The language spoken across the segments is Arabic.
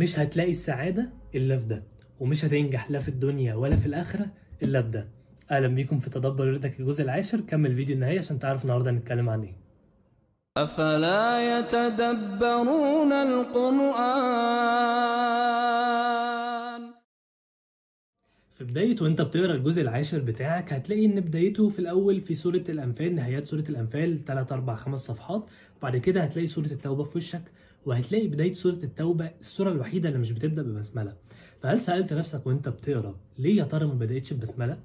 مش هتلاقي السعادة إلا في ده ومش هتنجح لا في الدنيا ولا في الآخرة إلا في ده. أهلا بيكم في تدبر رضاك الجزء العاشر. كمل الفيديو النهائي عشان تعرف النهاردة هنتكلم عن إيه. أفلا يتدبرون القرآن؟ في بداية وأنت بتقرأ الجزء العاشر بتاعك هتلاقي إن بدايته في الأول في سورة الأنفال نهايات سورة الأنفال 3 4 5 صفحات. وبعد كده هتلاقي سورة التوبة في وشك وهتلاقي بداية سورة التوبة السورة الوحيدة اللي مش بتبدأ ببسملة فهل سألت نفسك وأنت بتقرأ ليه يا ترى ما بدأتش ببسملة؟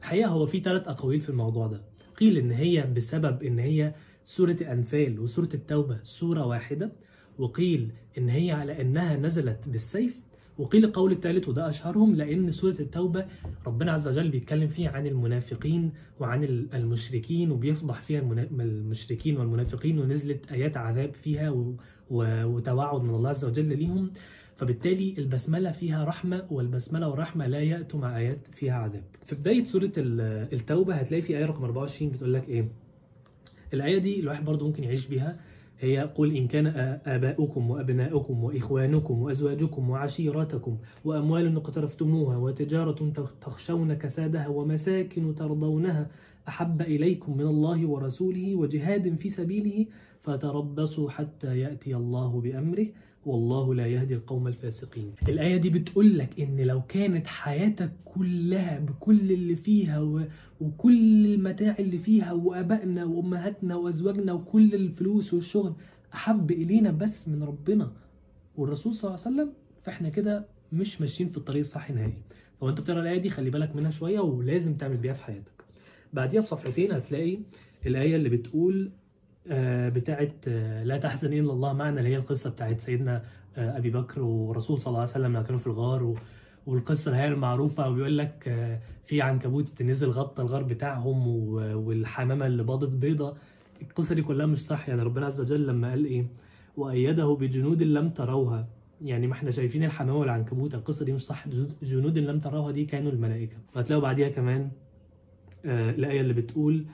الحقيقة هو في ثلاث أقاويل في الموضوع ده قيل إن هي بسبب إن هي سورة الأنفال وسورة التوبة سورة واحدة وقيل إن هي على إنها نزلت بالسيف وقيل القول الثالث وده أشهرهم لأن سورة التوبة ربنا عز وجل بيتكلم فيها عن المنافقين وعن المشركين وبيفضح فيها المشركين والمنافقين ونزلت آيات عذاب فيها وتوعد من الله عز وجل ليهم. فبالتالي البسملة فيها رحمة والبسملة والرحمة لا يأتوا مع آيات فيها عذاب. في بداية سورة ال- التوبة هتلاقي في آية رقم 24 بتقول لك إيه؟ الآية دي الواحد برضو ممكن يعيش بيها. هي قل إن كان آباؤكم وأبناؤكم وإخوانكم وأزواجكم وعشيرتكم وأموال اقترفتموها وتجارة تخ- تخشون كسادها ومساكن ترضونها أحب إليكم من الله ورسوله وجهاد في سبيله فتربصوا حتى يأتي الله بأمره والله لا يهدي القوم الفاسقين. الآية دي بتقول لك إن لو كانت حياتك كلها بكل اللي فيها و... وكل المتاع اللي فيها وآبائنا وأمهاتنا وأزواجنا وكل الفلوس والشغل أحب إلينا بس من ربنا والرسول صلى الله عليه وسلم فإحنا كده مش ماشيين في الطريق الصح نهائي. فوانت بتقرأ الآية دي خلي بالك منها شوية ولازم تعمل بيها في حياتك. بعديها بصفحتين هتلاقي الآية اللي بتقول بتاعت آه، لا تحزن إلا الله معنا اللي هي القصة بتاعت سيدنا آه، أبي بكر والرسول صلى الله عليه وسلم لما كانوا في الغار و... والقصة اللي هي المعروفة وبيقول لك آه، في عنكبوت نزل غطى الغار بتاعهم و- والحمامة اللي باضت بيضة. القصة دي كلها مش صح يعني ربنا عز وجل لما قال إيه؟ وأيده بجنود لم تروها. يعني ما إحنا شايفين الحمامة والعنكبوت القصة دي مش صح. جنود- لم تروها دي كانوا الملائكة. وهتلاقوا بعديها كمان آه، الآية اللي بتقول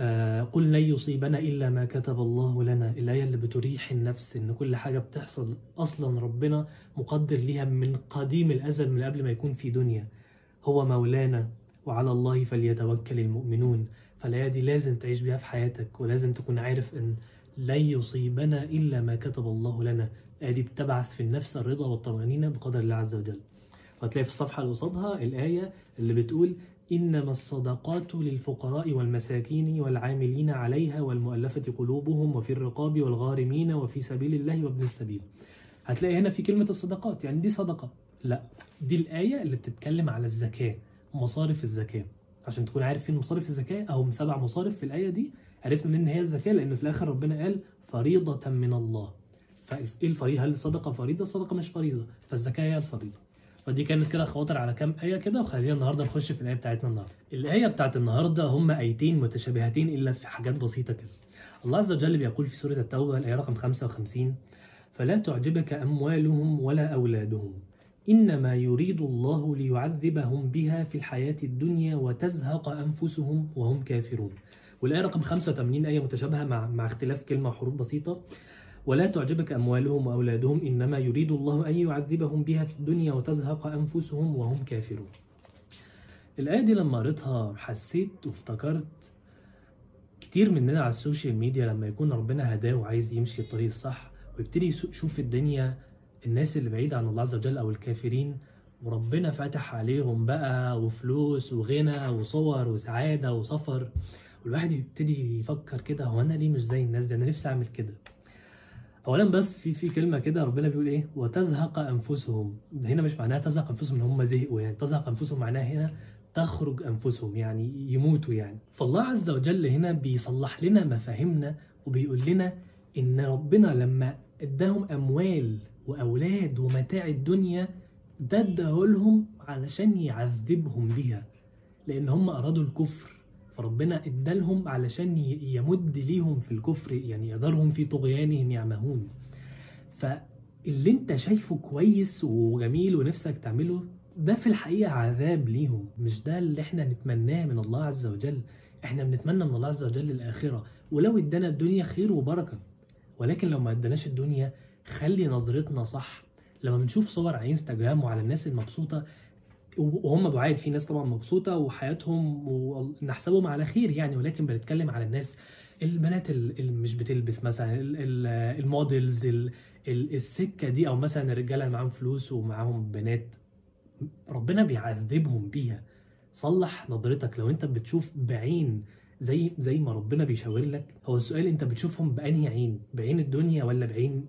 آه، قل لن يصيبنا إلا ما كتب الله لنا الآية اللي بتريح النفس إن كل حاجة بتحصل أصلا ربنا مقدر ليها من قديم الأزل من قبل ما يكون في دنيا. هو مولانا وعلى الله فليتوكل المؤمنون. فالآية دي لازم تعيش بيها في حياتك ولازم تكون عارف إن لن يصيبنا إلا ما كتب الله لنا. الآية دي بتبعث في النفس الرضا والطمأنينة بقدر الله عز وجل. وهتلاقي في الصفحة اللي قصادها الآية اللي بتقول إنما الصدقات للفقراء والمساكين والعاملين عليها والمؤلفة قلوبهم وفي الرقاب والغارمين وفي سبيل الله وابن السبيل. هتلاقي هنا في كلمة الصدقات يعني دي صدقة. لا دي الآية اللي بتتكلم على الزكاة مصارف الزكاة. عشان تكون عارف فين مصارف الزكاة أو سبع مصارف في الآية دي عرفنا منين هي الزكاة لأن في الآخر ربنا قال فريضة من الله. فإيه الفريضة هل الصدقة فريضة الصدقة مش فريضة. فالزكاة هي الفريضة. فدي كانت كده خواطر على كام آية كده وخلينا النهارده نخش في الآية بتاعتنا النهارده. الآية بتاعت النهارده هم آيتين متشابهتين إلا في حاجات بسيطة كده. الله عز وجل بيقول في سورة التوبة الآية رقم 55 فلا تعجبك أموالهم ولا أولادهم إنما يريد الله ليعذبهم بها في الحياة الدنيا وتزهق أنفسهم وهم كافرون. والآية رقم 85 آية متشابهة مع مع اختلاف كلمة وحروف بسيطة ولا تعجبك أموالهم وأولادهم إنما يريد الله أن يعذبهم بها في الدنيا وتزهق أنفسهم وهم كافرون. الآية دي لما قريتها حسيت وافتكرت كتير مننا على السوشيال ميديا لما يكون ربنا هداه وعايز يمشي الطريق الصح ويبتدي يشوف الدنيا الناس اللي بعيدة عن الله عز وجل أو الكافرين وربنا فاتح عليهم بقى وفلوس وغنى وصور وسعادة وسفر والواحد يبتدي يفكر كده هو أنا ليه مش زي الناس دي؟ أنا نفسي أعمل كده. اولا بس في في كلمة كده ربنا بيقول إيه؟ وتزهق أنفسهم. هنا مش معناها تزهق أنفسهم إن هم زهقوا يعني. تزهق أنفسهم معناها هنا تخرج أنفسهم يعني يموتوا يعني. فالله عز وجل هنا بيصلح لنا مفاهيمنا وبيقول لنا إن ربنا لما إداهم أموال وأولاد ومتاع الدنيا ده اداهولهم علشان يعذبهم بيها لأن هم أرادوا الكفر. فربنا ادالهم علشان يمد ليهم في الكفر يعني يذرهم في طغيانهم يعمهون. فاللي انت شايفه كويس وجميل ونفسك تعمله ده في الحقيقة عذاب ليهم مش ده اللي إحنا نتمناه من الله عز وجل. إحنا بنتمنى من الله عز وجل الآخرة. ولو ادانا الدنيا خير وبركة ولكن لو ما اداناش الدنيا خلي نظرتنا صح. لما بنشوف صور على انستجرام وعلى الناس المبسوطة وهم بعاد في ناس طبعا مبسوطة وحياتهم ونحسبهم على خير يعني ولكن بنتكلم على الناس البنات اللي مش بتلبس مثلا ال- ال- الموديلز ال- ال- السكة دي أو مثلا الرجالة اللي معاهم فلوس ومعاهم بنات ربنا بيعذبهم بيها. صلح نظرتك. لو أنت بتشوف بعين زي زي ما ربنا بيشاور لك هو السؤال أنت بتشوفهم بأنهي عين؟ بعين الدنيا ولا بعين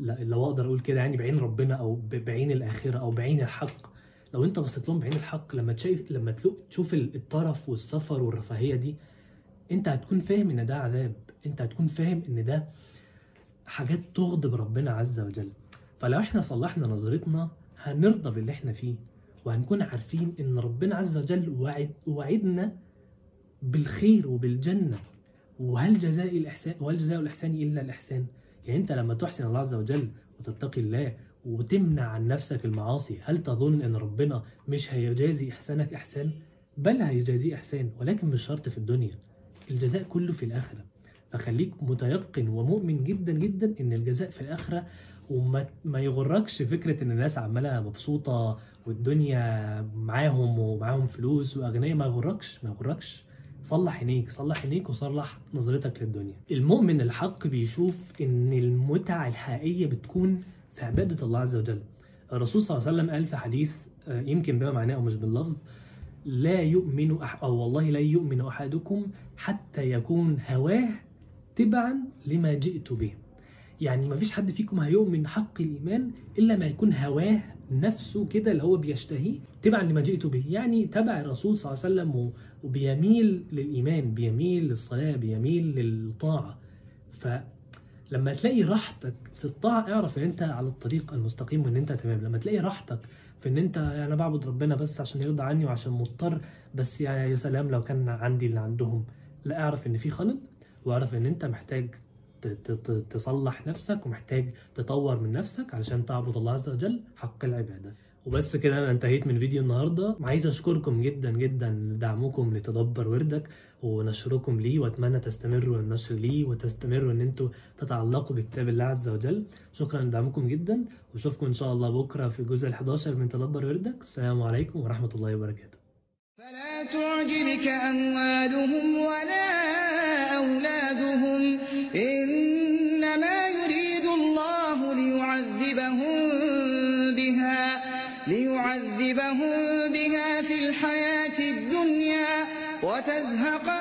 لو أقدر أقول كده يعني بعين ربنا أو بعين الآخرة أو بعين الحق؟ لو انت بصيت لهم بعين الحق لما تشايف لما تشوف ال- الطرف والسفر والرفاهية دي انت هتكون فاهم ان ده عذاب. انت هتكون فاهم ان ده حاجات تغضب ربنا عز وجل. فلو إحنا صلحنا نظرتنا هنرضى باللي إحنا فيه وهنكون عارفين ان ربنا عز وجل وعد وعدنا بالخير وبالجنة. وهل جزاء الإحسان وهل جزاء الإحسان إلا الإحسان؟ يعني أنت لما تحسن الله عز وجل وتتقي الله وتمنع عن نفسك المعاصي. هل تظن أن ربنا مش هيجازي إحسانك إحسان؟ بل هيجازي إحسان ولكن مش شرط في الدنيا. الجزاء كله في الآخرة. فخليك متيقن ومؤمن جدا جدا إن الجزاء في الآخرة وما ما يغركش فكرة إن الناس عمالة مبسوطة والدنيا معاهم ومعاهم فلوس وأغنياء. ما يغركش ما يغركش. صلح عينيك صلح عينيك وصلح نظرتك للدنيا. المؤمن الحق بيشوف إن المتعة الحقيقية بتكون في عبادة الله عز وجل. الرسول صلى الله عليه وسلم قال في حديث آه، يمكن بما معناه أو مش باللفظ لا يؤمن أح أو والله لا يؤمن أحدكم حتى يكون هواه تبعا لما جئت به. يعني ما فيش حد فيكم هيؤمن حق الإيمان إلا ما يكون هواه نفسه كده اللي هو بيشتهيه تبعا لما جئت به. يعني تبع الرسول صلى الله عليه وسلم وبيميل للإيمان بيميل للصلاة بيميل للطاعة. فلما تلاقي راحتك في الطاعة اعرف إن أنت على الطريق المستقيم وإن أنت تمام. لما تلاقي راحتك في إن أنت أنا بعبد ربنا بس عشان يرضى عني وعشان مضطر بس يا يا سلام لو كان عندي اللي عندهم. لا أعرف إن في خلل وأعرف إن أنت محتاج تصلح نفسك ومحتاج تطور من نفسك علشان تعبد الله عز وجل حق العبادة. وبس كده أنا انتهيت من فيديو النهارده. عايز أشكركم جدا جدا لدعمكم لتدبر وردك ونشركم ليه وأتمنى تستمروا النشر ليه وتستمروا إن أنتوا تتعلقوا بكتاب الله عز وجل. شكرا لدعمكم جدا وأشوفكم إن شاء الله بكرة في الجزء ال11 من تدبر وردك. السلام عليكم ورحمة الله وبركاته. فلا تعجبك أموالهم ولا أولادهم إنما يريد الله ليعذبهم ليعذبهم بها في الحياة الدنيا وتزهق